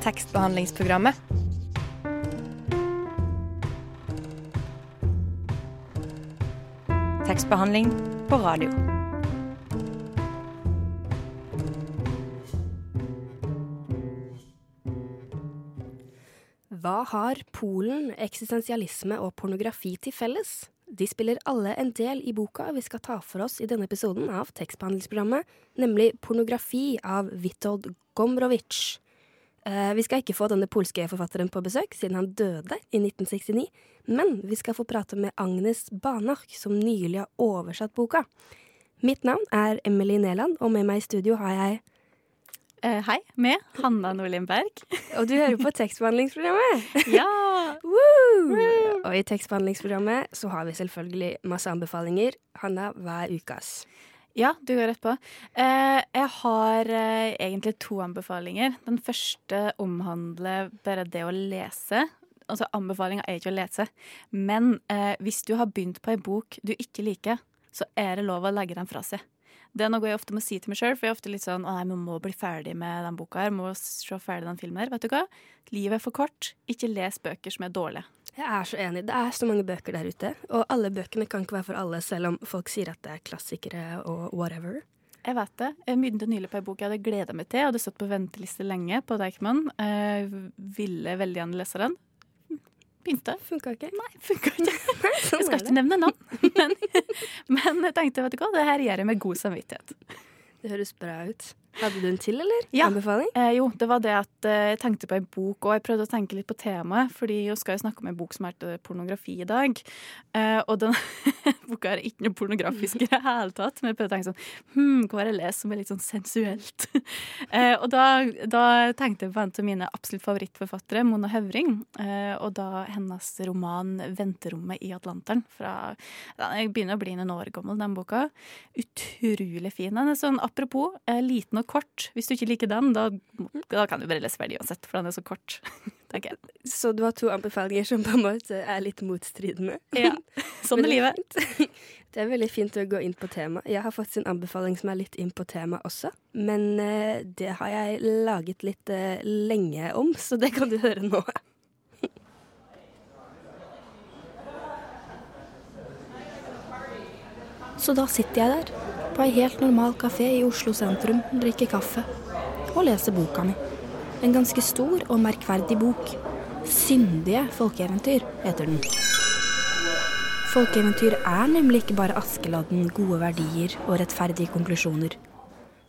tekstbehandlingsprogrammet. Tekstbehandling på radio. Hva har Polen, eksistensialisme og pornografi til felles? De spiller alle en del i boka vi skal ta for oss i denne episoden av tekstbehandlingsprogrammet, nemlig Pornografi av Witold Gombrowicz. Eh, vi skal ikke få denne polske forfatteren på besøk, siden han døde i 1969, men vi skal få prate med Agnes Banach, som nylig har oversatt boka. Mitt navn er Emily Neland, og med meg i studio har jeg Uh, hei, med Hanna Nordlien Berg. Og du hører på tekstbehandlingsprogrammet! ja! Woo! Og i tekstbehandlingsprogrammet så har vi selvfølgelig masse anbefalinger. Hanna, hva er ukas? Ja, du går rett på. Eh, jeg har eh, egentlig to anbefalinger. Den første omhandler bare det å lese. Altså, Anbefalinga er ikke å lese, men eh, hvis du har begynt på ei bok du ikke liker, så er det lov å legge den fra seg. Det er noe jeg ofte må si til meg sjøl, for jeg er ofte litt sånn å nei, vi må bli ferdig med den boka her, må se ferdig den filmen her. Vet du hva? Livet er for kort. Ikke les bøker som er dårlige. Jeg er så enig. Det er så mange bøker der ute. Og alle bøkene kan ikke være for alle, selv om folk sier at det er klassikere og whatever. Jeg vet det. Jeg begynte nylig på ei bok jeg hadde gleda meg til. Jeg hadde stått på venteliste lenge på Deichman. Jeg ville veldig gjerne lese den. Begynte. Funka ikke. Nei, funka ikke. Jeg skal ikke nevne navn. Men, men jeg tenkte, vet du hva, det her gjør jeg med god samvittighet. Det høres bra ut. Hadde du en til, eller? Ja. Anbefaling? Eh, jo, det var det at eh, jeg tenkte på ei bok, og jeg prøvde å tenke litt på temaet, fordi jeg skal jo snakke om ei bok som heter pornografi i dag. Eh, og den boka er ikke noe pornografisk i det hele tatt, men jeg prøvde å tenke sånn Hm, hva har jeg lest som er litt sånn sensuelt? eh, og da, da tenkte jeg på en av mine absolutt favorittforfattere, Mona Høvring, eh, og da hennes roman 'Venterommet i Atlanteren' fra Jeg begynner å bli noen år gammel, den boka. Utrolig fin. Den er sånn, apropos, eh, liten og kort. Hvis du ikke liker den, da, da kan du bare lese ferdig uansett, for den er så kort. tenker jeg. Så du har to anbefalinger som på en måte er litt motstridende. Ja, Sånn er livet. Det er veldig fint å gå inn på tema. Jeg har fått en anbefaling som er litt inn på tema også. Men eh, det har jeg laget litt eh, lenge om, så det kan du høre nå. Så da sitter jeg der, på ei helt normal kafé i Oslo sentrum, drikker kaffe og leser boka mi. En ganske stor og merkverdig bok. 'Syndige folkeeventyr' heter den. Folkeeventyr er nemlig ikke bare Askeladden, gode verdier og rettferdige konklusjoner.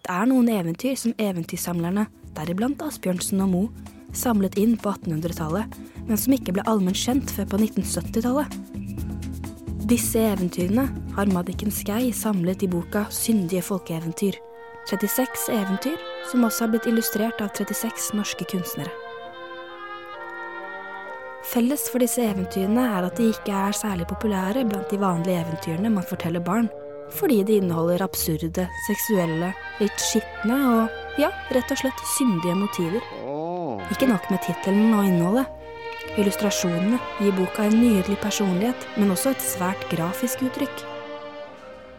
Det er noen eventyr som eventyrsamlerne, deriblant Asbjørnsen og Moe, samlet inn på 1800-tallet, men som ikke ble allment kjent før på 1970-tallet. Disse eventyrene har Madikken Skei samlet i boka 'Syndige folkeeventyr'. 36 eventyr som også har blitt illustrert av 36 norske kunstnere. Felles for disse eventyrene er at de ikke er særlig populære blant de vanlige eventyrene man forteller barn, fordi de inneholder absurde, seksuelle, litt skitne og ja, rett og slett syndige motiver. Ikke nok med tittelen og innholdet. Illustrasjonene gir boka en nydelig personlighet, men også et svært grafisk uttrykk.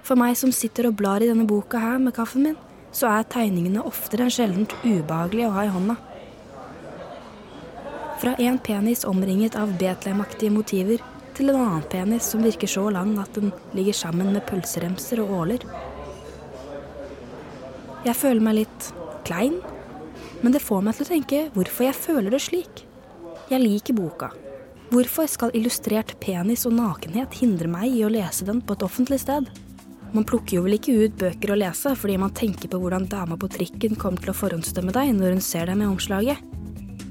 For meg som sitter og blar i denne boka her med kaffen min, så er tegningene oftere enn sjeldent ubehagelige å ha i hånda. Fra en penis omringet av Betlehemaktige motiver, til en annen penis som virker så lang at den ligger sammen med pølseremser og åler. Jeg føler meg litt klein, men det får meg til å tenke hvorfor jeg føler det slik. Jeg liker boka. Hvorfor skal illustrert penis og nakenhet hindre meg i å lese den på et offentlig sted? Man plukker jo vel ikke ut bøker å lese fordi man tenker på hvordan dama på trikken kommer til å forhåndsdømme deg når hun ser deg med omslaget.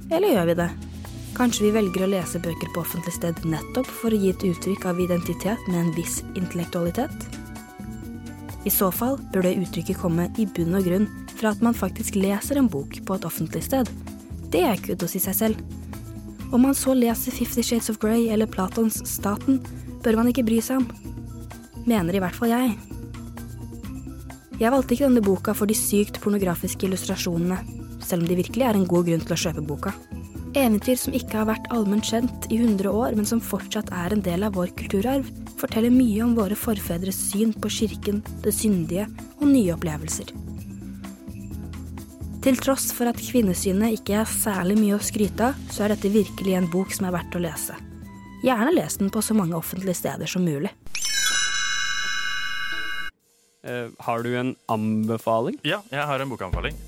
Eller gjør vi det? Kanskje vi velger å lese bøker på offentlig sted nettopp for å gi et uttrykk av identitet med en viss intellektualitet? I så fall bør det uttrykket komme i bunn og grunn fra at man faktisk leser en bok på et offentlig sted. Det er kudos i seg selv. Om man så leser Fifty Shades of Grey eller Platons Staten, bør man ikke bry seg om. Mener i hvert fall jeg. Jeg valgte ikke denne boka for de sykt pornografiske illustrasjonene, selv om de virkelig er en god grunn til å kjøpe boka. Eventyr som ikke har vært allment kjent i 100 år, men som fortsatt er en del av vår kulturarv, forteller mye om våre forfedres syn på kirken, det syndige og nye opplevelser. Til tross for at kvinnesynet ikke er særlig mye å skryte av, så er dette virkelig en bok som er verdt å lese. Gjerne les den på så mange offentlige steder som mulig. Uh, har du en anbefaling? Ja, jeg har en bokanbefaling.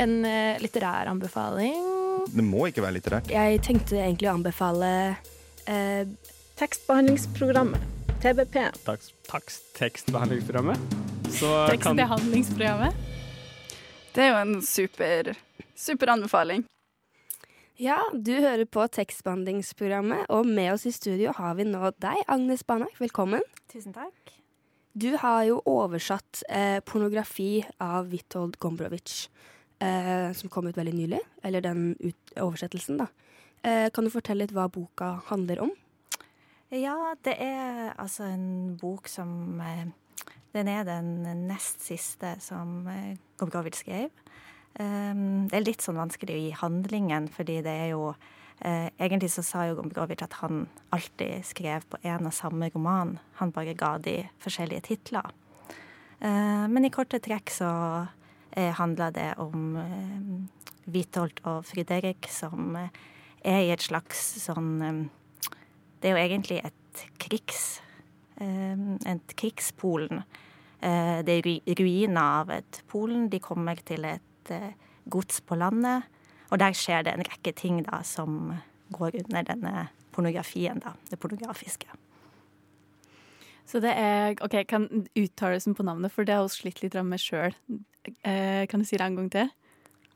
En uh, litterær anbefaling. Det må ikke være litterært. Jeg tenkte egentlig å anbefale uh, Tekstbehandlingsprogrammet. TBP. Takst, takst, tekstbehandlingsprogrammet. Så kan Tekstbehandlingsprogrammet. Det er jo en super, super anbefaling. Ja, du hører på tekstbehandlingsprogrammet, og med oss i studio har vi nå deg, Agnes Banak. Velkommen. Tusen takk. Du har jo oversatt eh, pornografi av Witold Gombrowicz, eh, som kom ut veldig nylig. Eller den ut oversettelsen, da. Eh, kan du fortelle litt hva boka handler om? Ja, det er altså en bok som eh, Den er den nest siste som eh, skrev. Um, det er litt sånn vanskelig å gi handlingen, fordi det er jo eh, Egentlig så sa jo Gombrowicz at han alltid skrev på en og samme roman. Han bare ga de forskjellige titler. Eh, men i korte trekk så eh, handler det om Witold og Friderik som er i et slags sånn Det er jo egentlig et krigs... eh, et krigspolen. Eh, det er ruiner av et Polen. De kommer til et eh, gods på landet. Og der skjer det en rekke ting da som går under denne pornografien, da. Det pornografiske. Så det er OK, kan uttalelsen på navnet, for det har vi slitt litt med sjøl. Eh, kan du si det en gang til?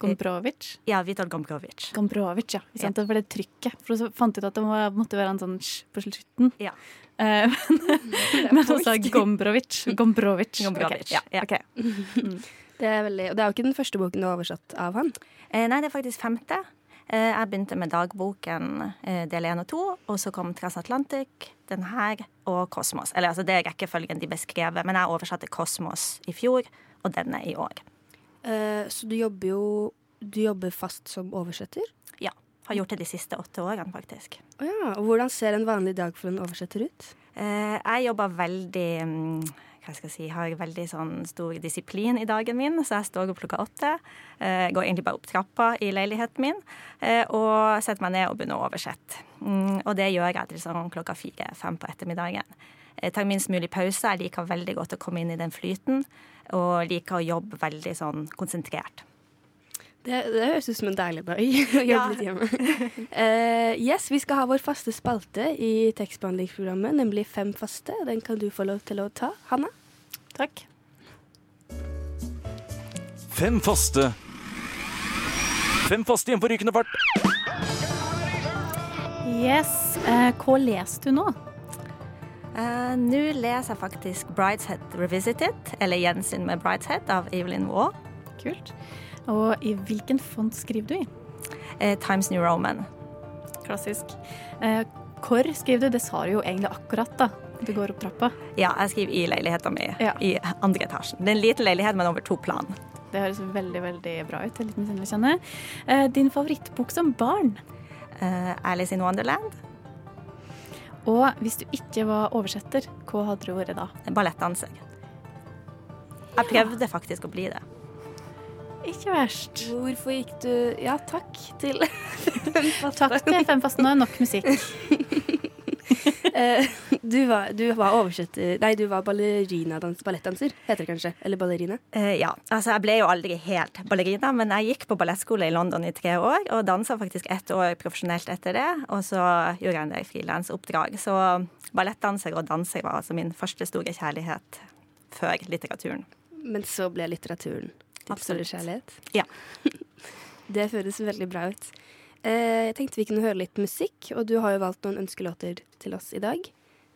Gombrowicz? Ja, Vital Gombrovic. Gombrovic, ja. Sant? For det trykket. For så fant ut at det må, måtte være en sånn sj på slutten. Ja. Eh, men hun sa Gombrovic. Gombrovic. Gombrovic. Okay. Ja, ja. ok. Det er, veldig, og det er jo ikke den første boken du har oversatt av han. Eh, nei, det er faktisk femte. Eh, jeg begynte med dagboken eh, del én og to, og så kom Transatlantic, den her og Kosmos. Eller altså, det er rekkefølgen de beskrevet, men jeg oversatte Kosmos i fjor, og denne i år. Eh, så du jobber jo du jobber fast som oversetter? Ja. Har gjort det de siste åtte årene, faktisk. Oh, ja, og Hvordan ser en vanlig dag for en oversetter ut? Uh, jeg jobber veldig mm, hva skal jeg si, har veldig sånn stor disiplin i dagen min, så jeg står opp klokka åtte. Eh, går egentlig bare opp trappa i leiligheten min eh, og setter meg ned og begynner å oversette. Mm, og det gjør jeg til sånn klokka fire-fem på ettermiddagen. Jeg tar minst mulig pause. Jeg liker veldig godt å komme inn i den flyten, og liker å jobbe veldig sånn konsentrert. Det, det høres ut som en deilig dag å jobbe Ja. litt hjemme. Uh, yes, Vi skal ha vår faste spalte i tekstbehandlingsprogrammet, nemlig Fem faste. Den kan du få lov til å ta. Hanna? Takk. Fem faste. Fem faste igjen på rykende fart. Yes. Uh, hva leser du nå? Eh, Nå leser jeg faktisk 'Brideshead Revisited', eller 'Gjensyn med Brideshead' av Evelyn Waugh. Kult. Og i hvilken font skriver du i? Eh, Times New Roman. Klassisk. Eh, hvor skriver du? Det sa du jo egentlig akkurat da du går opp trappa. Ja, jeg skriver i leiligheten min Ja. i andre etasjen. Det er en liten leilighet, men over to plan. Det høres veldig veldig bra ut. Jeg er litt misunnelig, kjenner jeg. Eh, din favorittbok som barn? Eh, Alice in Wonderland. Og hvis du ikke var oversetter, hva hadde du vært da? Ballettdanser. Jeg prøvde faktisk å bli det. Ikke verst. Hvorfor gikk du Ja, takk til Takk til Fem faste. Nå er nok musikk. Eh, du, var, du var oversetter Nei, du var ballerinadans, ballettdanser, heter det kanskje? Eller ballerina? Eh, ja, altså jeg ble jo aldri helt ballerina, men jeg gikk på ballettskole i London i tre år, og dansa faktisk ett år profesjonelt etter det. Og så gjorde jeg en del frilansoppdrag. Så ballettdanser og danser var altså min første store kjærlighet før litteraturen. Men så ble litteraturen din store kjærlighet? Ja. det føles veldig bra ut. Eh, jeg tenkte vi kunne høre litt musikk, og du har jo valgt noen ønskelåter til oss i dag.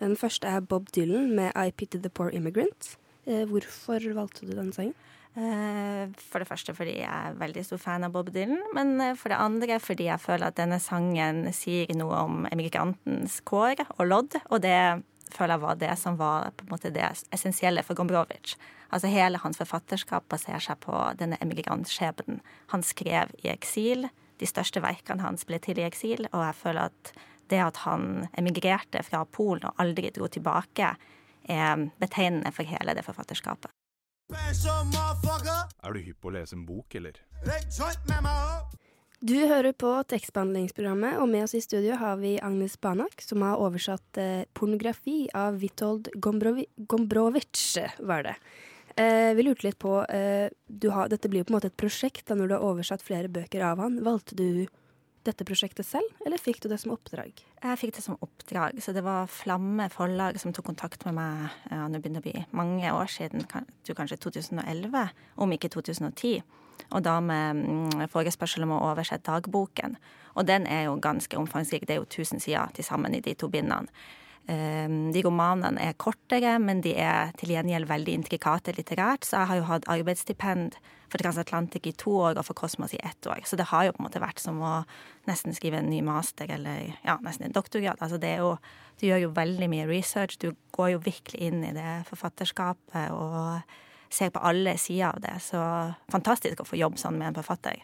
Den første er Bob Dylan med I Pity the Poor Immigrant. Eh, hvorfor valgte du den sangen? Eh, For det første fordi jeg er veldig stor fan av Bob Dylan, men for det andre fordi jeg føler at denne sangen sier noe om emigrantens kår og lodd, og det føler jeg var det som var på en måte det essensielle for Gombrowicz. Altså Hele hans forfatterskap baserer seg på denne emigrantskjebnen. Han skrev i eksil. De største verkene hans ble til i eksil, og jeg føler at det at han emigrerte fra Polen og aldri dro tilbake, er betegnende for hele det forfatterskapet. Er du hypp på å lese en bok, eller? Du hører på tekstbehandlingsprogrammet, og med oss i studio har vi Agnes Banak, som har oversatt eh, pornografi av Witold Gombrovi Gombrovic, var det. Eh, vi lurte litt på eh, har, Dette blir jo på en måte et prosjekt da når du har oversatt flere bøker av han. Valgte du dette prosjektet selv, eller fikk du det som oppdrag? Jeg fikk det som oppdrag, så det var Flamme forlag som tok kontakt med meg ja, nå begynner det å bli mange år siden, kanskje 2011, om ikke 2010. Og da med mm, forespørsel om å oversette dagboken. Og den er jo ganske omfangsrik, det er jo 1000 sider til sammen i de to bindene. Ehm, de romanene er kortere, men de er til gjengjeld veldig intrikate litterært. Så jeg har jo hatt arbeidsstipend for Transatlantic i to år og for Kosmos i ett år. Så det har jo på en måte vært som å nesten skrive en ny master eller ja, nesten en doktorgrad. Altså det er jo, du gjør jo veldig mye research. Du går jo virkelig inn i det forfatterskapet og ser på alle sider av det. Så fantastisk å få jobb sånn med en forfatter.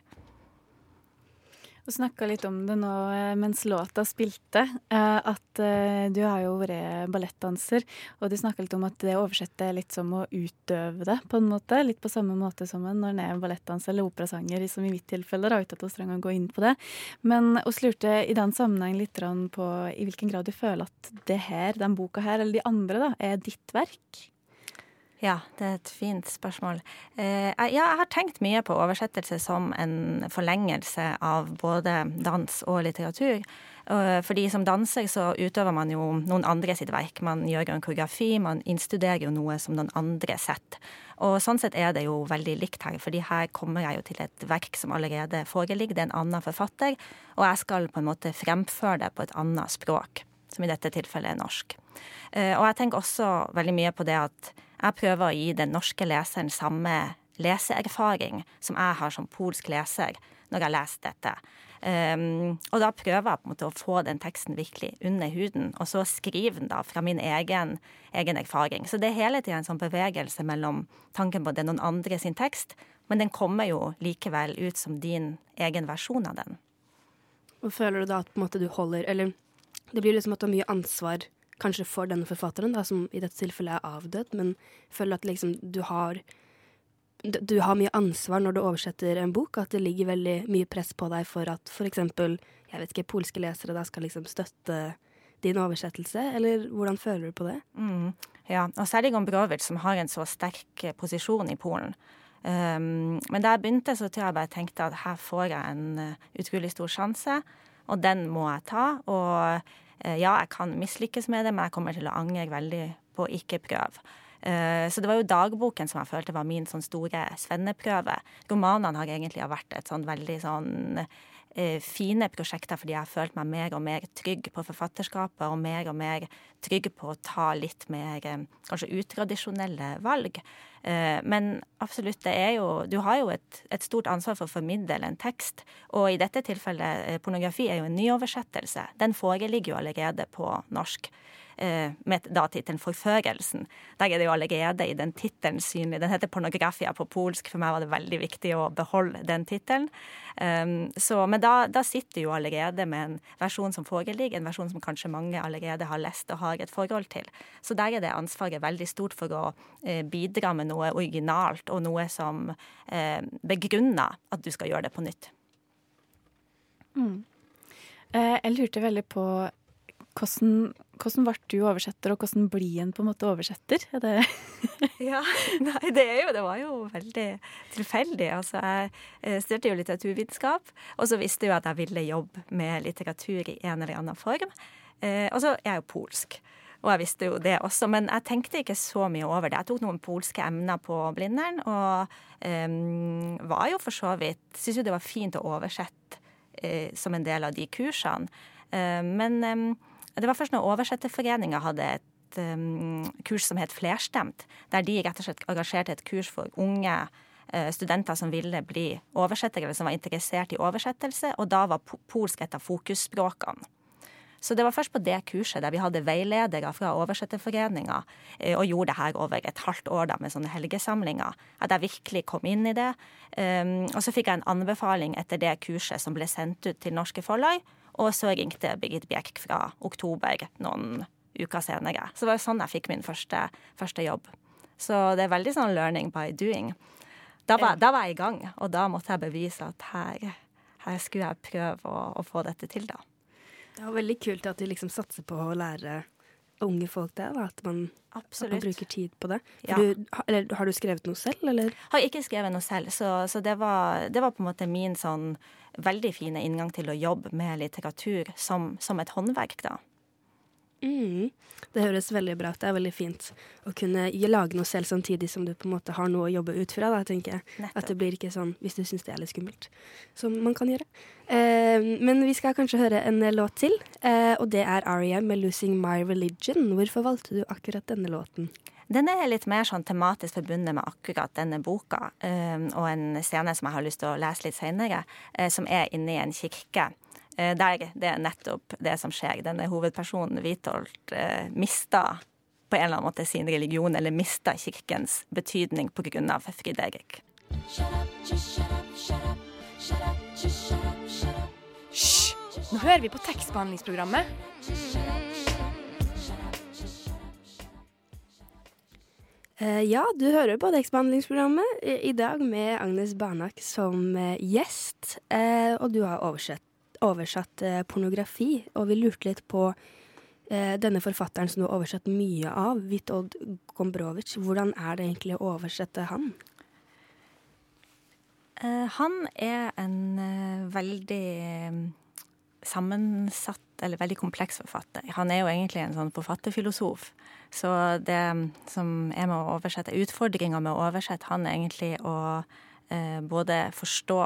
Du snakka litt om det nå eh, mens låta spilte, eh, at eh, du har jo vært ballettdanser. Og du snakka litt om at det oversetter litt som å utøve det, på en måte. Litt på samme måte som når en er ballettdanser eller operasanger, som i mitt tilfelle. Da, uten at vi trenger å gå inn på det. Men vi lurte i den sammenheng litt på i hvilken grad du føler at det her, den boka her, eller de andre, da, er ditt verk? Ja, det er et fint spørsmål. Eh, ja, jeg har tenkt mye på oversettelse som en forlengelse av både dans og litteratur. Fordi som danser så utøver man jo noen andre sitt verk. Man gjør en koreografi, man innstuderer jo noe som noen andre setter. Og sånn sett er det jo veldig likt her, fordi her kommer jeg jo til et verk som allerede foreligger. Det er en annen forfatter, og jeg skal på en måte fremføre det på et annet språk. Som i dette tilfellet er norsk. Eh, og jeg tenker også veldig mye på det at jeg prøver å gi den norske leseren samme leseerfaring som jeg har som polsk leser når jeg leser dette. Um, og da prøver jeg på en måte å få den teksten virkelig under huden, og så skrive den da fra min egen, egen erfaring. Så det er hele tida en sånn bevegelse mellom tanken på at det er noen andre sin tekst, men den kommer jo likevel ut som din egen versjon av den. Og føler du da at på en måte du holder Eller det blir liksom at du har mye ansvar kanskje for denne forfatteren, da, som i dette tilfellet er avdød, men føler at liksom du har du har mye ansvar når du oversetter en bok, at det ligger veldig mye press på deg for at f.eks. jeg vet ikke, polske lesere da skal liksom støtte din oversettelse, eller hvordan føler du på det? Mm, ja, og særlig Gombrowicz, som har en så sterk posisjon i Polen. Um, men da jeg begynte, så tror jeg bare tenkte at her får jeg en uh, utrolig stor sjanse, og den må jeg ta. Og Eh, ja, jeg kan mislykkes med det, men jeg kommer til å angre veldig på å ikke prøve. Eh, så det var jo dagboken som jeg følte var min sånn store svenneprøve. Romanene har egentlig vært et sånn veldig sånn Eh, fine prosjekter fordi jeg har følt meg mer og mer trygg på forfatterskapet og mer og mer trygg på å ta litt mer eh, kanskje utradisjonelle valg. Eh, men absolutt, det er jo Du har jo et, et stort ansvar for å formidle en tekst. Og i dette tilfellet, pornografi er jo en nyoversettelse. Den foreligger jo allerede på norsk. Eh, med da tittelen 'Forførelsen'. Der er det jo allerede i den tittelen synlig. Den heter 'Pornografia' på polsk. For meg var det veldig viktig å beholde den tittelen. Um, men da, da, sitter jo allerede med en versjon som foreligger, en versjon som kanskje mange allerede har lest og har et forhold til. Så der er det ansvaret veldig stort for å eh, bidra med noe originalt, og noe som eh, begrunner at du skal gjøre det på nytt. Mm. Jeg lurte veldig på hvordan, hvordan ble du oversetter, og hvordan blir en på en måte oversetter? Er ja, nei, det, jo, det, var jo veldig tilfeldig. Altså, jeg studerte jo litteraturvitenskap, og så visste jeg at jeg ville jobbe med litteratur i en eller annen form. Eh, og så er jeg jo polsk. Og jeg visste jo det også, men jeg tenkte ikke så mye over det. Jeg tok noen polske emner på Blindern, og eh, var jo for så vidt Syns jo det var fint å oversette eh, som en del av de kursene. Uh, men um, det var først når Oversetterforeninga hadde et um, kurs som het Flerstemt, der de rett og slett engasjerte et kurs for unge uh, studenter som ville bli oversettere, eller som var interessert i oversettelse, og da var polsk et av fokusspråkene. Så det var først på det kurset der vi hadde veiledere fra Oversetterforeninga eh, og gjorde det her over et halvt år da med sånne helgesamlinger, at jeg virkelig kom inn i det. Um, og så fikk jeg en anbefaling etter det kurset som ble sendt ut til norske forlag, og så ringte Birgit Bjerk fra oktober noen uker senere. Så det var sånn jeg fikk min første, første jobb. Så det er veldig sånn learning by doing. Da var, da var jeg i gang, og da måtte jeg bevise at her, her skulle jeg prøve å, å få dette til, da. Det er veldig kult at du liksom satser på å lære unge folk det, da, at man, at man bruker tid på det. Ja. Du, eller, har du skrevet noe selv, eller? Har ikke skrevet noe selv, så, så det, var, det var på en måte min sånn veldig fine inngang til å jobbe med litteratur som, som et håndverk, da. Mm. Det høres veldig bra ut. Det er veldig fint å kunne lage noe selv samtidig som du på en måte har noe å jobbe ut fra. Da, tenker jeg. Nettopp. At det blir ikke sånn hvis du syns det er litt skummelt, som man kan gjøre. Eh, men vi skal kanskje høre en låt til, eh, og det er Aria med 'Losing My Religion'. Hvorfor valgte du akkurat denne låten? Den er litt mer sånn tematisk forbundet med akkurat denne boka, eh, og en scene som jeg har lyst til å lese litt senere, eh, som er inne i en kirke. Eh, der det er nettopp det som skjer. Denne hovedpersonen, Witold, eh, mista på en eller annen måte sin religion, eller mista kirkens betydning av Frid-Erik. Hysj! Nå hører vi på tekstbehandlingsprogrammet. Ja, du hører på tekstbehandlingsprogrammet i, dag med Agnes Barnak som eh, gjest. Eh, og du har oversett, oversatt eh, pornografi, og vi lurte litt på eh, denne forfatteren som du har oversatt mye av, Witold Gombrovic. Hvordan er det egentlig å oversette han? Eh, han er en eh, veldig eh, sammensatt, eller veldig kompleks forfatter. Han er jo egentlig en sånn forfatterfilosof. Så det som er med å oversette, utfordringa med å oversette han, egentlig å eh, både forstå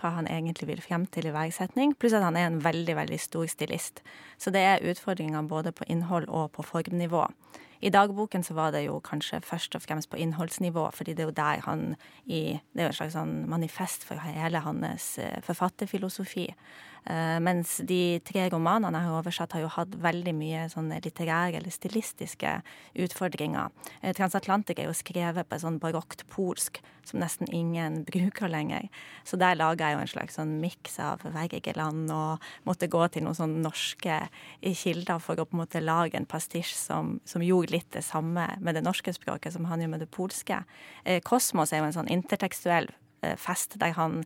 hva han egentlig vil frem til i verdsetning, pluss at han er en veldig, veldig stor stilist. Så det er utfordringer både på innhold og på formnivå. I dagboken så var det jo kanskje først og fremst på innholdsnivå, fordi det er jo der han i Det er jo et slags sånn manifest for hele hans eh, forfatterfilosofi. Eh, mens de tre romanene jeg har oversatt, har jo hatt veldig mye sånne litterære eller stilistiske utfordringer. Eh, Transatlantic er jo skrevet på sånn barokt polsk som nesten ingen bruker lenger. Så der laga jeg jo en slags sånn miks av Wergeland og måtte gå til noen sånne norske kilder for å på en måte lage en pastisj som, som gjorde litt det samme med det norske språket som han gjør med det polske. Eh, Kosmos er jo en sånn intertekstuell eh, fest der han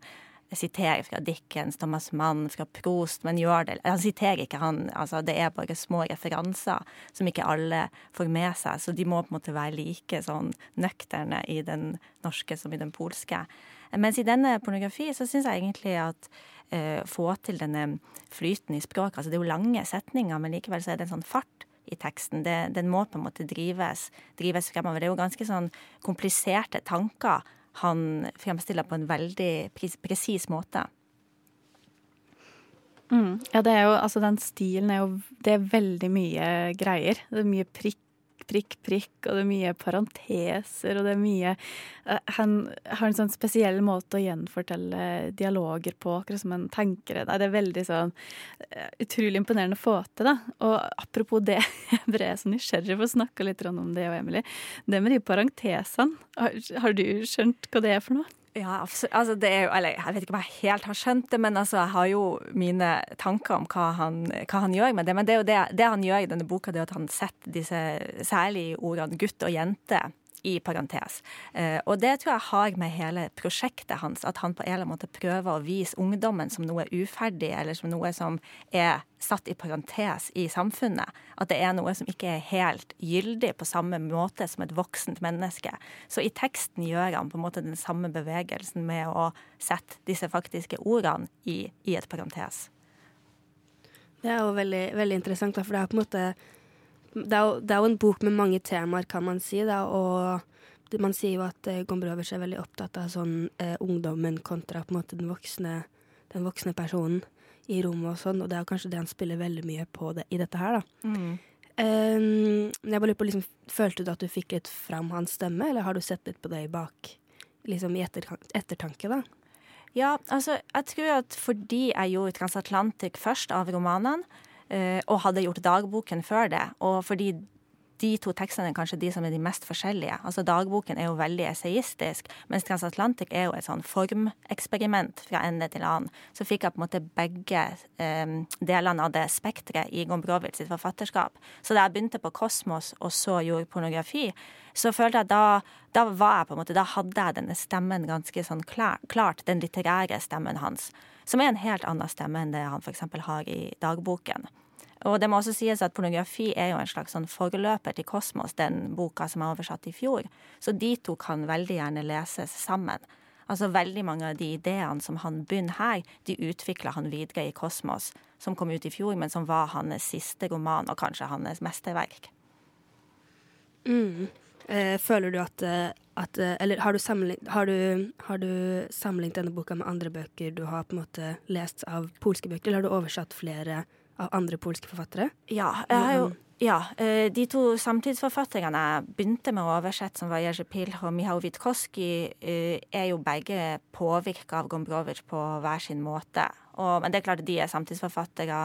siterer fra Dickens, Thomas Mann, fra Prost, men gjør det Han siterer ikke han, altså det er bare små referanser som ikke alle får med seg, så de må på en måte være like sånn nøkterne i den norske som i den polske. Mens i denne pornografi så syns jeg egentlig at eh, få til denne flyten i språket, altså det er jo lange setninger, men likevel så er det en sånn fart i teksten. Det, den må på en måte drives, drives fremover. Det er jo ganske sånn kompliserte tanker han fremstiller på en veldig presis måte. Mm. Ja, det er jo, altså den stilen er jo Det er veldig mye greier. Det er mye prikk, prikk, prikk, og det er mye parenteser, og det er mye uh, Han har en sånn spesiell måte å gjenfortelle dialoger på, akkurat som en tenker det. Det er veldig sånn uh, utrolig imponerende å få til, da. Og apropos det, jeg ble så nysgjerrig for å snakke litt om det, og Emily. Det med de parentesene, har, har du skjønt hva det er for noe? Ja. Altså, det er jo, eller jeg vet ikke om jeg helt har skjønt det, men altså, jeg har jo mine tanker om hva han, hva han gjør med det. Men det det, det han gjør i denne boka, det er at han setter disse særlige ordene gutt og jente i parentes. Eh, og det tror jeg har med hele prosjektet hans, at han på en eller annen måte prøver å vise ungdommen som noe uferdig, eller som noe som er satt i parentes i samfunnet. At det er noe som ikke er helt gyldig på samme måte som et voksent menneske. Så i teksten gjør han på en måte den samme bevegelsen med å sette disse faktiske ordene i, i et parentes. Det er jo veldig, veldig interessant, for det er på en måte det er, jo, det er, jo, en bok med mange temaer, kan man si. Da, og man sier jo at eh, Gombrowicz er veldig opptatt av sånn eh, ungdommen kontra på en måte den voksne, den voksne personen i rommet og sånn. Og det er jo kanskje det han spiller veldig mye på det, i dette her, da. Mm. Um, jeg bare lurer på, liksom, Følte du at du fikk litt fram hans stemme, eller har du sett litt på det i bak, liksom i ettertanke, da? Ja, altså, jeg tror at fordi jeg gjorde Transatlantic først av romanene, og hadde gjort dagboken før det. Og fordi de to tekstene er kanskje de som er de mest forskjellige. Altså Dagboken er jo veldig eseistisk, mens Transatlantic er jo et sånn formeksperiment fra ende til annen. Så fikk jeg på en måte begge eh, delene av det spekteret i Gombrowicz sitt forfatterskap. Så da jeg begynte på Kosmos og så gjorde pornografi, så følte jeg da, da var jeg på en måte, da hadde jeg denne stemmen ganske sånn klar, klart, den litterære stemmen hans. Som er en helt annen stemme enn det han f.eks. har i dagboken. Og det må også sies at pornografi er jo en slags sånn forløper til Kosmos, den boka som er oversatt i fjor. Så de to kan veldig gjerne leses sammen. Altså Veldig mange av de ideene som han begynner her, de utvikla han videre i Kosmos, som kom ut i fjor, men som var hans siste roman, og kanskje hans mesterverk. Mm. Eh, føler du at, eh, at eh, Eller har du, har, du, har du sammenlignet denne boka med andre bøker du har på en måte lest av polske bøker, eller har du oversatt flere av andre polske forfattere? Ja, jeg har jo ja, eh, De to samtidsforfatterne jeg begynte med å oversette, som var Jerzy Pilh og Mihao Witkowski, er jo begge påvirka av Gombrowicz på hver sin måte. Og, men det er klart de er samtidsforfattere.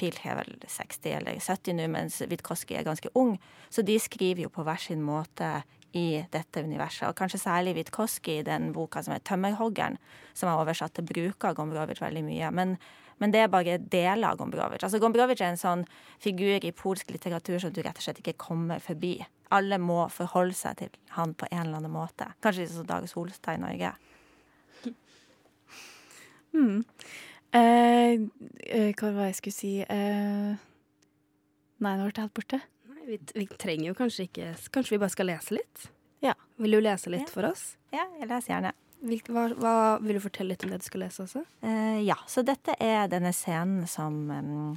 Pilch er vel 60 eller 70 nå, mens Witkowski er ganske ung. Så de skriver jo på hver sin måte i dette universet. Og kanskje særlig Witkowski i den boka som er 'Tømmerhoggeren', som er oversatt til bruker Gombrowicz veldig mye. Men men det er bare deler av Gombrowicz. Altså Gombrowicz er en sånn figur i polsk litteratur som du rett og slett ikke kommer forbi. Alle må forholde seg til han på en eller annen måte. Kanskje sånn som Dag Solstad i Norge. Mm. Eh, eh, hva var det jeg skulle si eh, Nei, nå ble det helt borte. Nei, vi, vi, trenger jo kanskje ikke Kanskje vi bare skal lese litt? Ja. Vil du lese litt ja. for oss? Ja, jeg leser gjerne. Hva, hva, vil du fortelle litt om det du skal lese også? Uh, ja, så dette er denne scenen som um,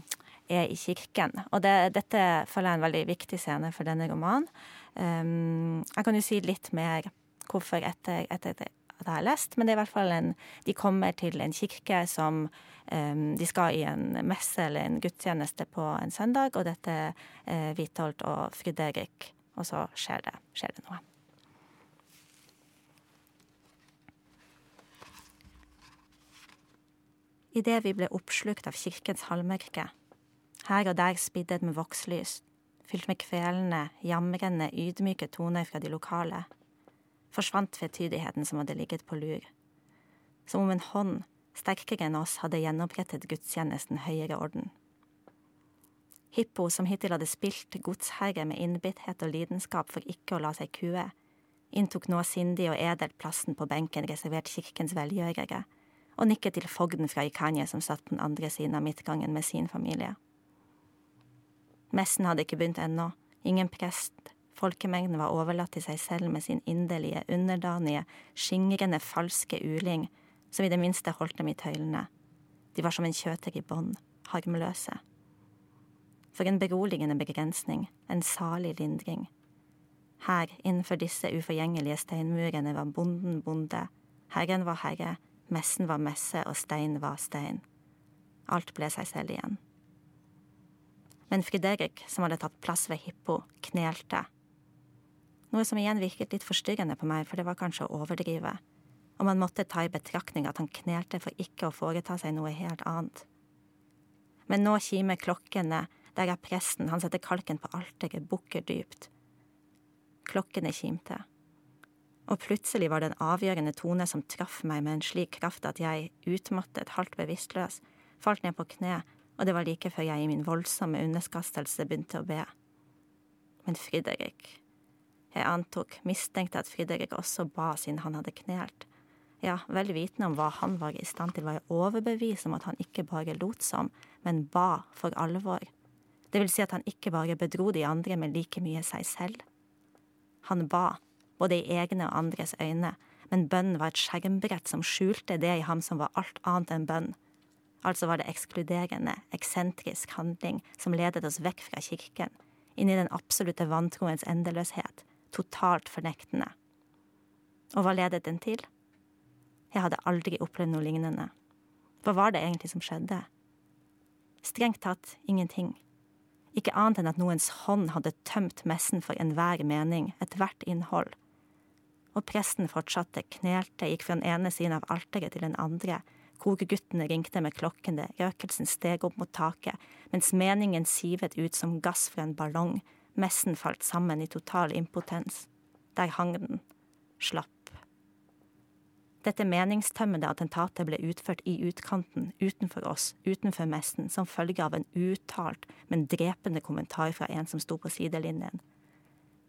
er i kirken. Og det, dette føler jeg er en veldig viktig scene for denne romanen. Um, jeg kan jo si litt mer hvorfor etter, etter at jeg har lest, men det er i hvert fall en De kommer til en kirke som um, De skal i en messe eller en gudstjeneste på en søndag, og dette er uh, Vitholt og Fredrik, og så skjer det, skjer det noe. idet vi ble oppslukt av kirkens halvmørke. Her og der spiddet med vokslys, fylt med kvelende, jamrende, ydmyke toner fra de lokale, forsvant tvetydigheten som hadde ligget på lur. Som om en hånd, sterkere enn oss, hadde gjenopprettet gudstjenesten høyere orden. Hippo, som hittil hadde spilt godsherre med innbitthet og lidenskap for ikke å la seg kue, inntok nå sindig og edelt plassen på benken reservert kirkens velgjørere og nikket til fogden fra Ikanye som satt på den andre siden av midtgangen med sin familie. Messen hadde ikke begynt ennå, ingen prest, folkemengden var overlatt til seg selv med sin inderlige, underdanige, skingrende, falske uling, som i det minste holdt dem i tøylene. De var som en kjøter i bånd, harmløse. For en beroligende begrensning, en salig lindring. Her, innenfor disse uforgjengelige steinmurene, var bonden bonde, herren var herre, Messen var messe, og stein var stein. Alt ble seg selv igjen. Men Friderik, som hadde tatt plass ved Hippo, knelte. Noe som igjen virket litt forstyrrende på meg, for det var kanskje å overdrive. Og man måtte ta i betraktning at han knelte for ikke å foreta seg noe helt annet. Men nå kimer klokkene, der er presten, han setter kalken på alteret, bukker dypt. Klokkene kimte og plutselig var det en avgjørende tone som traff meg med en slik kraft at jeg, utmattet, halvt bevisstløs, falt ned på kne, og det var like før jeg i min voldsomme underkastelse begynte å be. Men Fridrik Jeg antok, mistenkte at Fridrik også ba siden han hadde knelt. Ja, vel vitende om hva han var i stand til, var jeg overbevist om at han ikke bare lot som, men ba for alvor. Det vil si at han ikke bare bedro de andre, men like mye seg selv. Han ba både i egne og andres øyne, men bønnen var et skjermbrett som skjulte det i ham som var alt annet enn bønn. Altså var det ekskluderende, eksentrisk handling som ledet oss vekk fra kirken, inn i den absolutte vantroens endeløshet, totalt fornektende. Og hva ledet den til? Jeg hadde aldri opplevd noe lignende. Hva var det egentlig som skjedde? Strengt tatt ingenting. Ikke annet enn at noens hånd hadde tømt messen for enhver mening, ethvert innhold og presten fortsatte, knelte, gikk fra den ene siden av alteret til den andre, kokeguttene ringte med klokkene, røkelsen steg opp mot taket, mens meningen sivet ut som gass fra en ballong, Messen falt sammen i total impotens. Der hang den. Slapp. Dette meningstømmende attentatet ble utført i utkanten, utenfor oss, utenfor messen, som følge av en uttalt, men drepende kommentar fra en som sto på sidelinjen.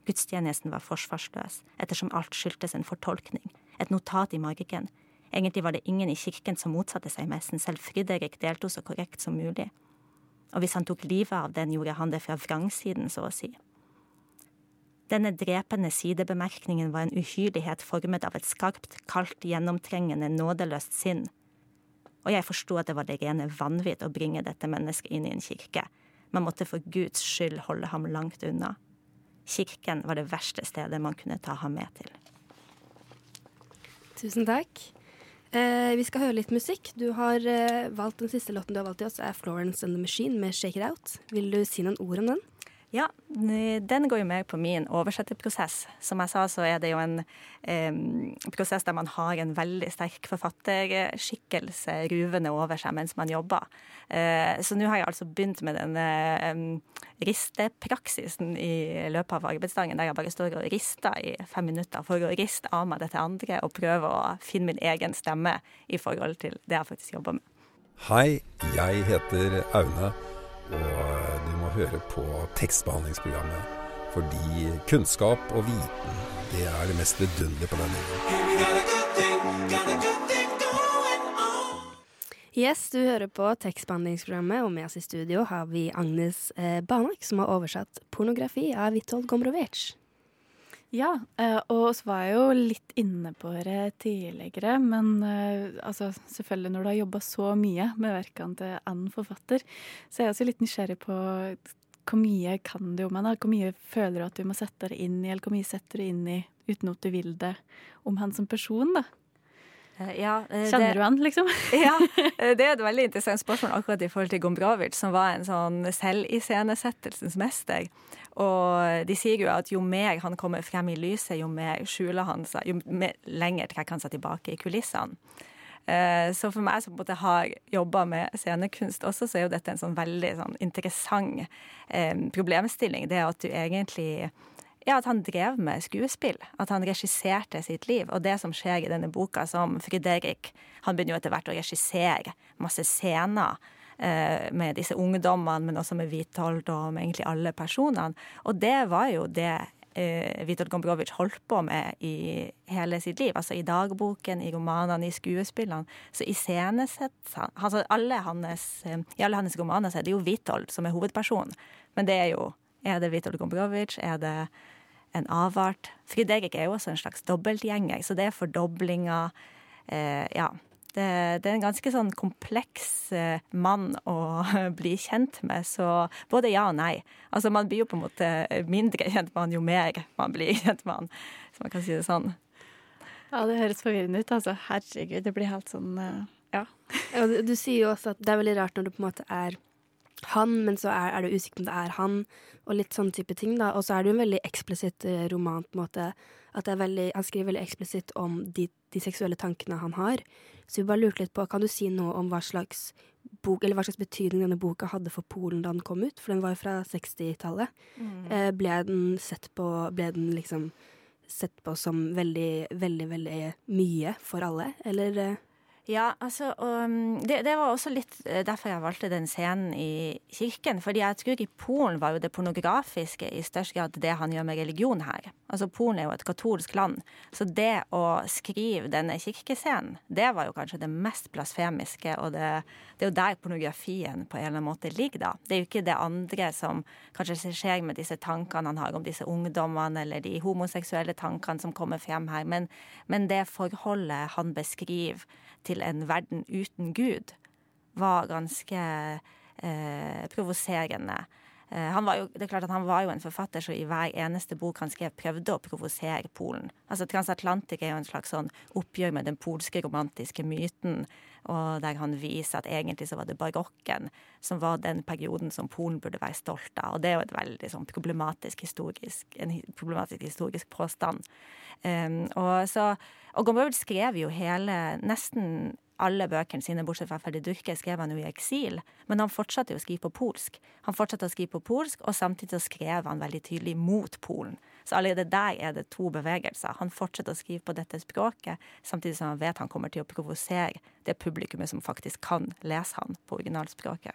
Gudstjenesten var forsvarsløs, ettersom alt skyldtes en fortolkning, et notat i margen. Egentlig var det ingen i kirken som motsatte seg messen, selv Friderik delte så korrekt som mulig. Og hvis han tok livet av den, gjorde han det fra vrangsiden, så å si. Denne drepende sidebemerkningen var en uhyrlighet formet av et skarpt, kaldt, gjennomtrengende, nådeløst sinn. Og jeg forsto at det var det rene vanvidd å bringe dette mennesket inn i en kirke. Man måtte for Guds skyld holde ham langt unna. Kirken var det verste stedet man kunne ta ham med til. Tusen takk. Eh, vi skal høre litt musikk. Du har eh, valgt Den siste låten du har valgt til oss, er 'Florence and the Machine' med 'Shake It Out'. Vil du si noen ord om den? Ja, den går jo mer på min oversetterprosess. Som jeg sa, så er det jo en eh, prosess der man har en veldig sterk forfatterskikkelse ruvende over seg mens man jobber. Eh, så nå har jeg altså begynt med denne eh, ristepraksisen i løpet av arbeidsdagen, der jeg bare står og rister i fem minutter for å riste av meg dette andre og prøve å finne min egen stemme i forhold til det jeg faktisk jobber med. Hei, jeg heter Aune og du må høre på tekstbehandlingsprogrammet. Fordi kunnskap og viten, det er det mest vidunderlige på denne Yes, du hører på tekstbehandlingsprogrammet, og med oss i studio har vi Agnes eh, Banak, som har oversatt 'Pornografi' av Witold Gombrowicz. Ja, eh, og så var jeg jo litt inne på det tidligere, men eh, altså, selvfølgelig når du har jobba så mye med verkene til Ann forfatter, så er jeg også litt nysgjerrig på hvor mye kan du om henne? Hvor mye føler du at du må sette deg inn i, eller hvor mye setter du inn i uten at du vil det, om han som person, da? Eh, ja, Kjenner det, du han, liksom? ja, det er et veldig interessant spørsmål akkurat i forhold til Gombrovic som var en sånn selviscenesettelsens mester. Og de sier jo at jo mer han kommer frem i lyset, jo mer skjuler han seg, jo mer, lenger trekker han seg tilbake i kulissene. Eh, så for meg som på en måte har jobba med scenekunst også, så er jo dette en sånn veldig sånn interessant eh, problemstilling. Det at du egentlig ja, at han drev med skuespill. At han regisserte sitt liv. Og det som skjer i denne boka, som Fredrik Han begynner jo etter hvert å regissere masse scener Eh, med disse ungdommene, men også med Witold og med egentlig alle personene. Og det var jo det eh, Witold holdt på med i hele sitt liv. Altså i dagboken, i romanene, i skuespillene. Så iscenesett altså alle hans, eh, I alle hans romaner så er det jo Witold som er hovedpersonen. Men det er jo Er det Witold Gombrowicz? Er det en avart? Fridrik er jo også en slags dobbeltgjenger, så det er fordoblinger. Eh, ja. Det, det, er en ganske sånn kompleks eh, mann å bli kjent med, så både ja og nei. Altså Man blir jo på en måte mindre kjent med han jo mer man blir kjent med han, så man kan si det sånn. Ja, det høres forvirrende ut, altså. Herregud, det blir helt sånn uh, ja. ja du, du, sier jo også at det er veldig rart når du på en måte er han, men så er, er du usikker på om det er han, og litt sånn type ting, da. Og så er det jo en veldig eksplisitt eh, roman, på en måte. At veldig, han skriver veldig eksplisitt om de, de seksuelle tankene han har. Så vi bare lurte litt på, kan du si noe om hva slags bok, eller hva slags betydning denne boka hadde for Polen da den kom ut? For den var jo fra 60-tallet. Mm. Eh, ble den sett på Ble den liksom sett på som veldig, veldig, veldig mye for alle, eller? Ja, altså um, det, det, var også litt eh, derfor jeg valgte den scenen i kirken. fordi jeg tror i Polen var jo det pornografiske i størst grad det han gjør med religion her. Altså Polen er jo et katolsk land. Så det å skrive denne kirkescenen, det var jo kanskje det mest blasfemiske. Og det, det, er jo der pornografien på en eller annen måte ligger, da. Det er jo ikke det andre som kanskje skjer med disse tankene han har om disse ungdommene, eller de homoseksuelle tankene som kommer frem her. Men, men det forholdet han beskriver til en verden uten Gud, var ganske eh, provoserende. Eh, jo, det er klart at han var jo en forfatter som i hver eneste bok han skrev, prøvde å provosere Polen. Altså Transatlantic er jo en slags sånn oppgjør med den polske romantiske myten og der han viser at egentlig så var det barokken som var den perioden som Polen burde være stolt av. Og det er jo et veldig sånn problematisk historisk, en problematisk historisk påstand. Um, og så, og Gombrowicz skrev jo hele, nesten alle bøkene sine, bortsett fra Ferdi Durke, skrev han jo i eksil. Men han fortsatte jo å skrive på polsk. Han fortsatte å skrive på polsk, og samtidig så skrev han veldig tydelig mot Polen. Så allerede der er det to bevegelser. Han fortsetter å skrive på dette språket, samtidig som han vet han kommer til å provosere det publikummet som faktisk kan lese han på originalspråket.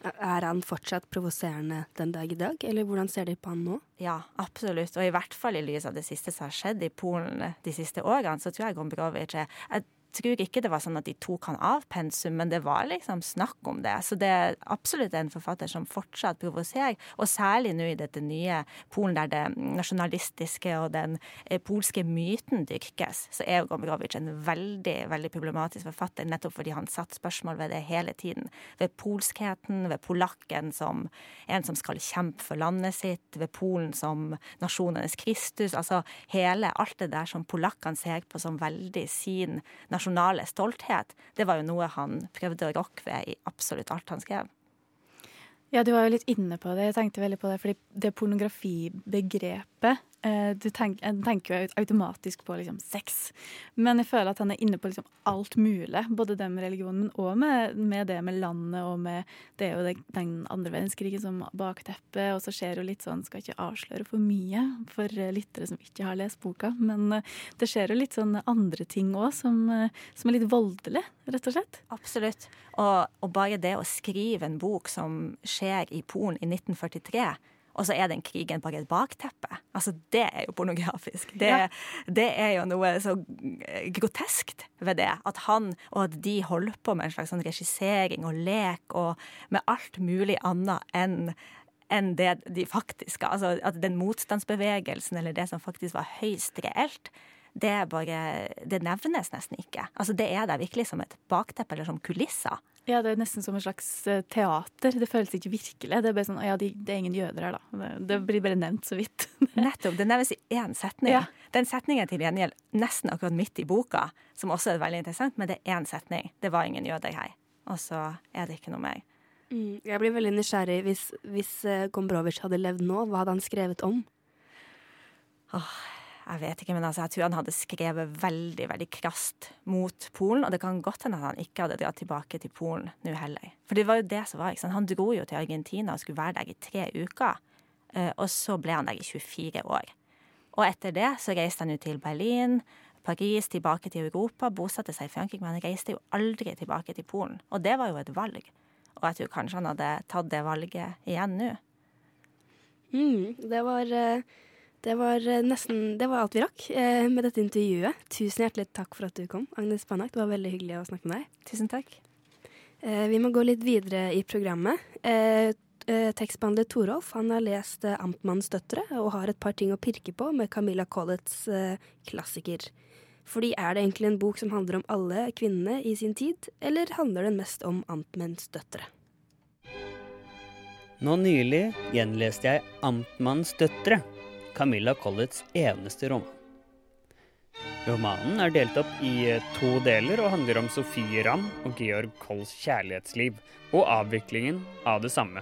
Er han fortsatt provoserende den dag i dag, eller hvordan ser de på han nå? Ja, absolutt. Og i hvert fall i lys av det siste som har skjedd i Polen de siste årene, så tror jeg Gombrowicz er tror ikke det var sånn at de tok han av pensum, men det var liksom snakk om det. Så det er absolutt en forfatter som fortsatt provoserer, og særlig nå i dette nye Polen der det nasjonalistiske og den eh, polske myten dyrkes, så er Gombrowicz en veldig, veldig problematisk forfatter, nettopp fordi han satte spørsmål ved det hele tiden. Ved polskheten, ved polakken som en som skal kjempe for landet sitt, ved Polen som nasjonenes Kristus. Altså hele, alt det der som polakkene ser på som veldig sin nasjon nasjonale stolthet, det var jo noe han prøvde å rokke ved i absolutt alt han skrev. Ja, du var jo litt inne på det. Jeg tenkte veldig på det, fordi det pornografibegrepet du tenk, en tenker jo automatisk på liksom sex, men jeg føler at han er inne på liksom alt mulig. Både det med religionen, men òg med, med, det med landet og med Det er jo den andre verdenskrigen som bakteppe, og så skjer jo litt sånn Skal ikke avsløre for mye for lyttere som ikke har lest boka, men eh, det skjer jo litt sånn andre ting òg som, eh, som, er litt voldelig, rett og slett. Absolutt. Og, og bare det å skrive en bok som skjer i Polen i 1943 og så er den krigen bare et bakteppe. Altså, det er jo pornografisk. Det, ja. det, er jo noe så groteskt ved det. At han og at de holder på med en slags sånn regissering og lek og med alt mulig annet enn enn det de faktiske Altså at den motstandsbevegelsen eller det som faktisk var høyst reelt, det, bare, det nevnes nesten ikke. Altså Det er der virkelig som et bakteppe eller som kulisser. Ja, det er nesten som et slags eh, teater. Det føles ikke virkelig. Det er bare sånn, ja, det er ingen jøder her, da. Det, det blir bare nevnt så vidt. Nettopp. Det nevnes i én setning. Ja. Den setningen til gjengjeld nesten akkurat midt i boka, som også er veldig interessant, men det er én setning. Det var ingen jøder her. Og så er det ikke noe mer. Mm, jeg blir veldig nysgjerrig. Hvis, hvis eh, Gombrowicz hadde levd nå, hva hadde han skrevet om? Åh, jeg vet ikke, men altså, jeg tror han hadde skrevet veldig veldig krast mot Polen. Og det kan godt hende at han ikke hadde dratt tilbake til Polen nå heller. For det var jo det som var. ikke sant? Han dro jo til Argentina og skulle være der i tre uker. Eh, og så ble han der i 24 år. Og etter det så reiste han jo til Berlin, Paris, tilbake til Europa, bosatte seg i Frankrike. Men han reiste jo aldri tilbake til Polen. Og det var jo et valg. Og jeg tror kanskje han hadde tatt det valget igjen nå. Mm, det var uh det var eh, nesten Det var alt vi rakk eh, med dette intervjuet. Tusen hjertelig takk for at du kom, Agnes Banak. Det var veldig hyggelig å snakke med deg. Tusen takk. Eh, vi må gå litt videre i programmet. Eh, eh tekstbehandler Torolf han har lest eh, 'Amtmannens døtre' og har et par ting å pirke på med Camilla Colletts klassiker. Fordi er det egentlig en bok som handler om alle kvinnene i sin tid, eller handler den mest om Amtmenns døtre? Nå nylig gjenleste jeg 'Amtmannens døtre' Camilla Colletts eneste roman. Romanen er delt opp i eh, to deler og handler om Sofie Ramm og Georg Kolls kjærlighetsliv, og avviklingen av det samme.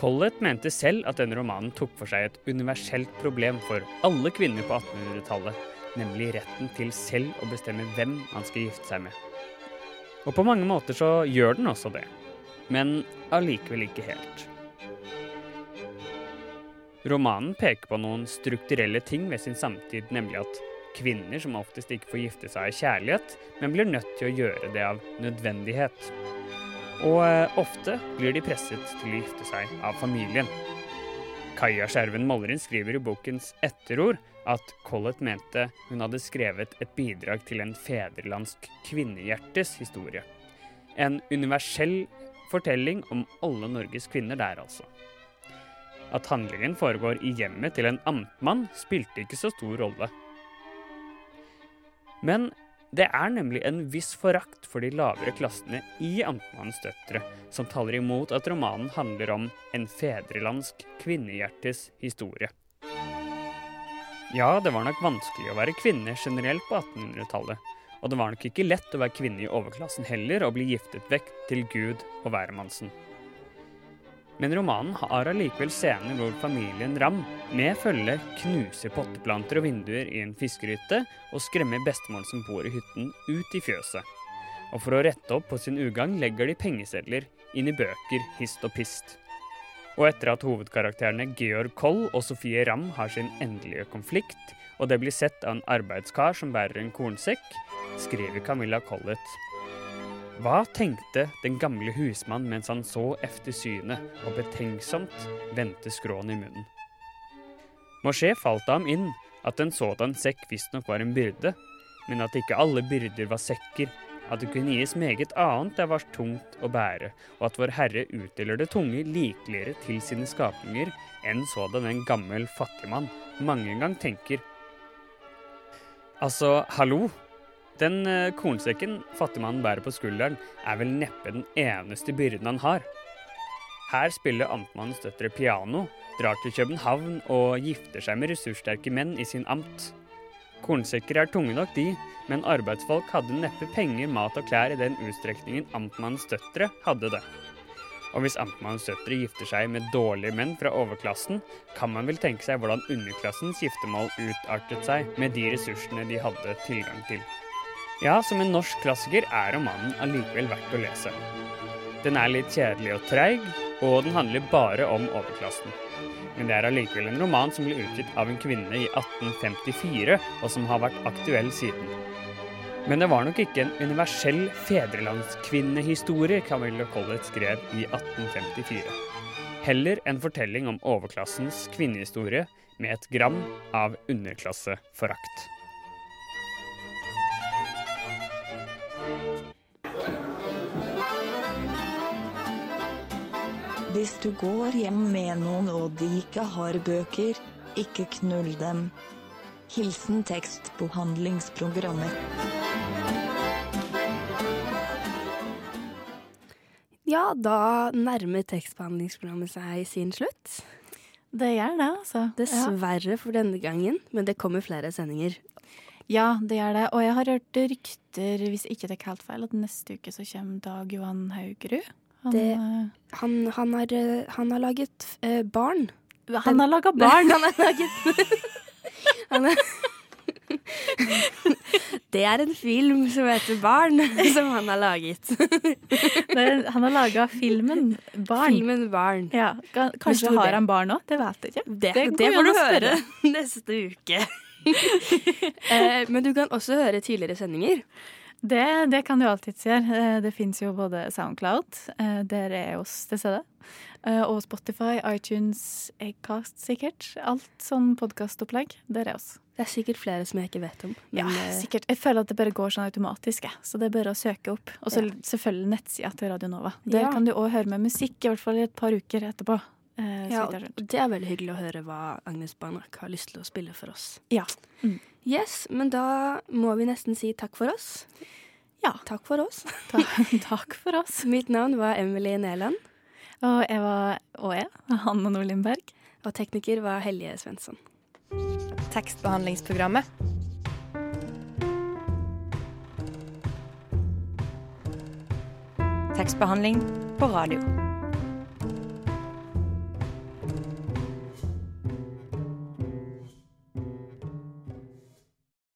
Collett mente selv at denne romanen tok for seg et universelt problem for alle kvinner på 1800-tallet, nemlig retten til selv å bestemme hvem man skal gifte seg med. Og på mange måter så gjør den også det, men allikevel ikke helt. Romanen peker på noen strukturelle ting ved sin samtid, nemlig at kvinner som oftest ikke får gifte seg av kjærlighet, men blir nødt til å gjøre det av nødvendighet. Og eh, ofte blir de presset til å gifte seg av familien. Kaja Skjerven Mollerin skriver i bokens etterord at Collett mente hun hadde skrevet et bidrag til en fedrelandsk kvinnehjertes historie. En universell fortelling om alle Norges kvinner der, altså. At handlingen foregår i hjemmet til en amtmann, spilte ikke så stor rolle. Men det er nemlig en viss forakt for de lavere klassene i Amtmannens døtre, som taler imot at romanen handler om en fedrelandsk kvinnehjertes historie. Ja, det var nok vanskelig å være kvinne generelt på 1800-tallet, og det var nok ikke lett å være kvinne i overklassen heller og bli giftet vekk til Gud og hvermannsen. Men romanen har allikevel scener hvor familien Ram med følge knuser potteplanter og vinduer i en fiskehytte og skremmer bestemoren som bor i hytten, ut i fjøset. Og for å rette opp på sin ugagn legger de pengesedler inn i bøker hist og pist. Og etter at hovedkarakterene Georg Koll og Sofie Ram har sin endelige konflikt, og det blir sett av en arbeidskar som bærer en kornsekk, skriver Camilla Collett hva tenkte den gamle husmann mens han så efter synet og betenksomt vendte skråen i munnen? Mosché falt ham inn at en sådan sekk visstnok var en byrde, men at ikke alle byrder var sekker, at det kunne gis meget annet det var tungt å bære, og at Vår Herre utdeler det tunge likeligere til sine skapninger enn sådan en gammel fattigmann mange gang tenker. Altså, hallo, den eh, kornsekken fattigmannen bærer på skulderen, er vel neppe den eneste byrden han har. Her spiller amtmannens døtre piano, drar til København og gifter seg med ressurssterke menn i sin amt. Kornsekker er tunge nok, de, men arbeidsfolk hadde neppe penger, mat og klær i den utstrekningen amtmannens døtre hadde det. Og hvis amtmannens døtre gifter seg med dårlige menn fra overklassen, kan man vel tenke seg hvordan underklassens giftermål utartet seg med de ressursene de hadde tilgang til. Ja, som en norsk klassiker er romanen allikevel verdt å lese. Den er litt kjedelig og treig, og den handler bare om overklassen. Men det er allikevel en roman som ble utgitt av en kvinne i 1854, og som har vært aktuell siden. Men det var nok ikke en universell fedrelandskvinnehistorie Camilla Collett skrev i 1854. Heller en fortelling om overklassens kvinnehistorie med et gram av underklasseforakt. Hvis du går hjem med noen og de ikke har bøker, ikke knull dem. Hilsen tekstbehandlingsprogrammet. Ja, da nærmer tekstbehandlingsprogrammet seg sin slutt. Det gjør det, altså. Dessverre for denne gangen, men det kommer flere sendinger. Ja, det gjør det. Og jeg har hørt rykter, hvis ikke det er helt feil, at neste uke så kommer Dag Johan Haugerud. Han, det, han, han, har, eh, han, har, laget uh, barn. Han har laga barn! han har laget han har, Det er en film som heter Barn, som han har laget. han har laga filmen Barn. Filmen Barn. Ja, kanskje har han barn òg? Det vet jeg ikke. Det, det, det får du høre neste uke. eh, men du kan også høre tidligere sendinger. Det, det, kan du alltids gjøre. Eh, det fins jo både Soundcloud, eh, der er oss til stede, eh, og Spotify, iTunes, Acast sikkert. Alt sånn podkastopplegg, der er oss. Det er sikkert flere som jeg ikke vet om. ja, sikkert. Jeg føler at det bare går sånn automatisk, så det er bare å søke opp. Og så ja. selvfølgelig nettsida til Radio Nova. Der ja. kan du òg høre med musikk, i hvert fall i et par uker etterpå. Ja, det er veldig hyggelig å høre hva Agnes Barnak har lyst til å spille for oss. Ja. Mm. Yes, men da må vi nesten si takk for oss. Ja. Takk for oss. Ta takk for oss. Mitt navn var Emily Neland. Og jeg var og jeg, Hanne Nordlindberg. Og tekniker var Helje Svensson. Tekstbehandlingsprogrammet. Tekstbehandling på radio.